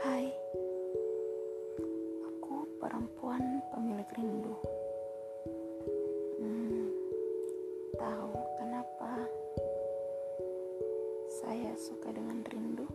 Hai, aku perempuan pemilik rindu. Hmm, tahu kenapa saya suka dengan rindu?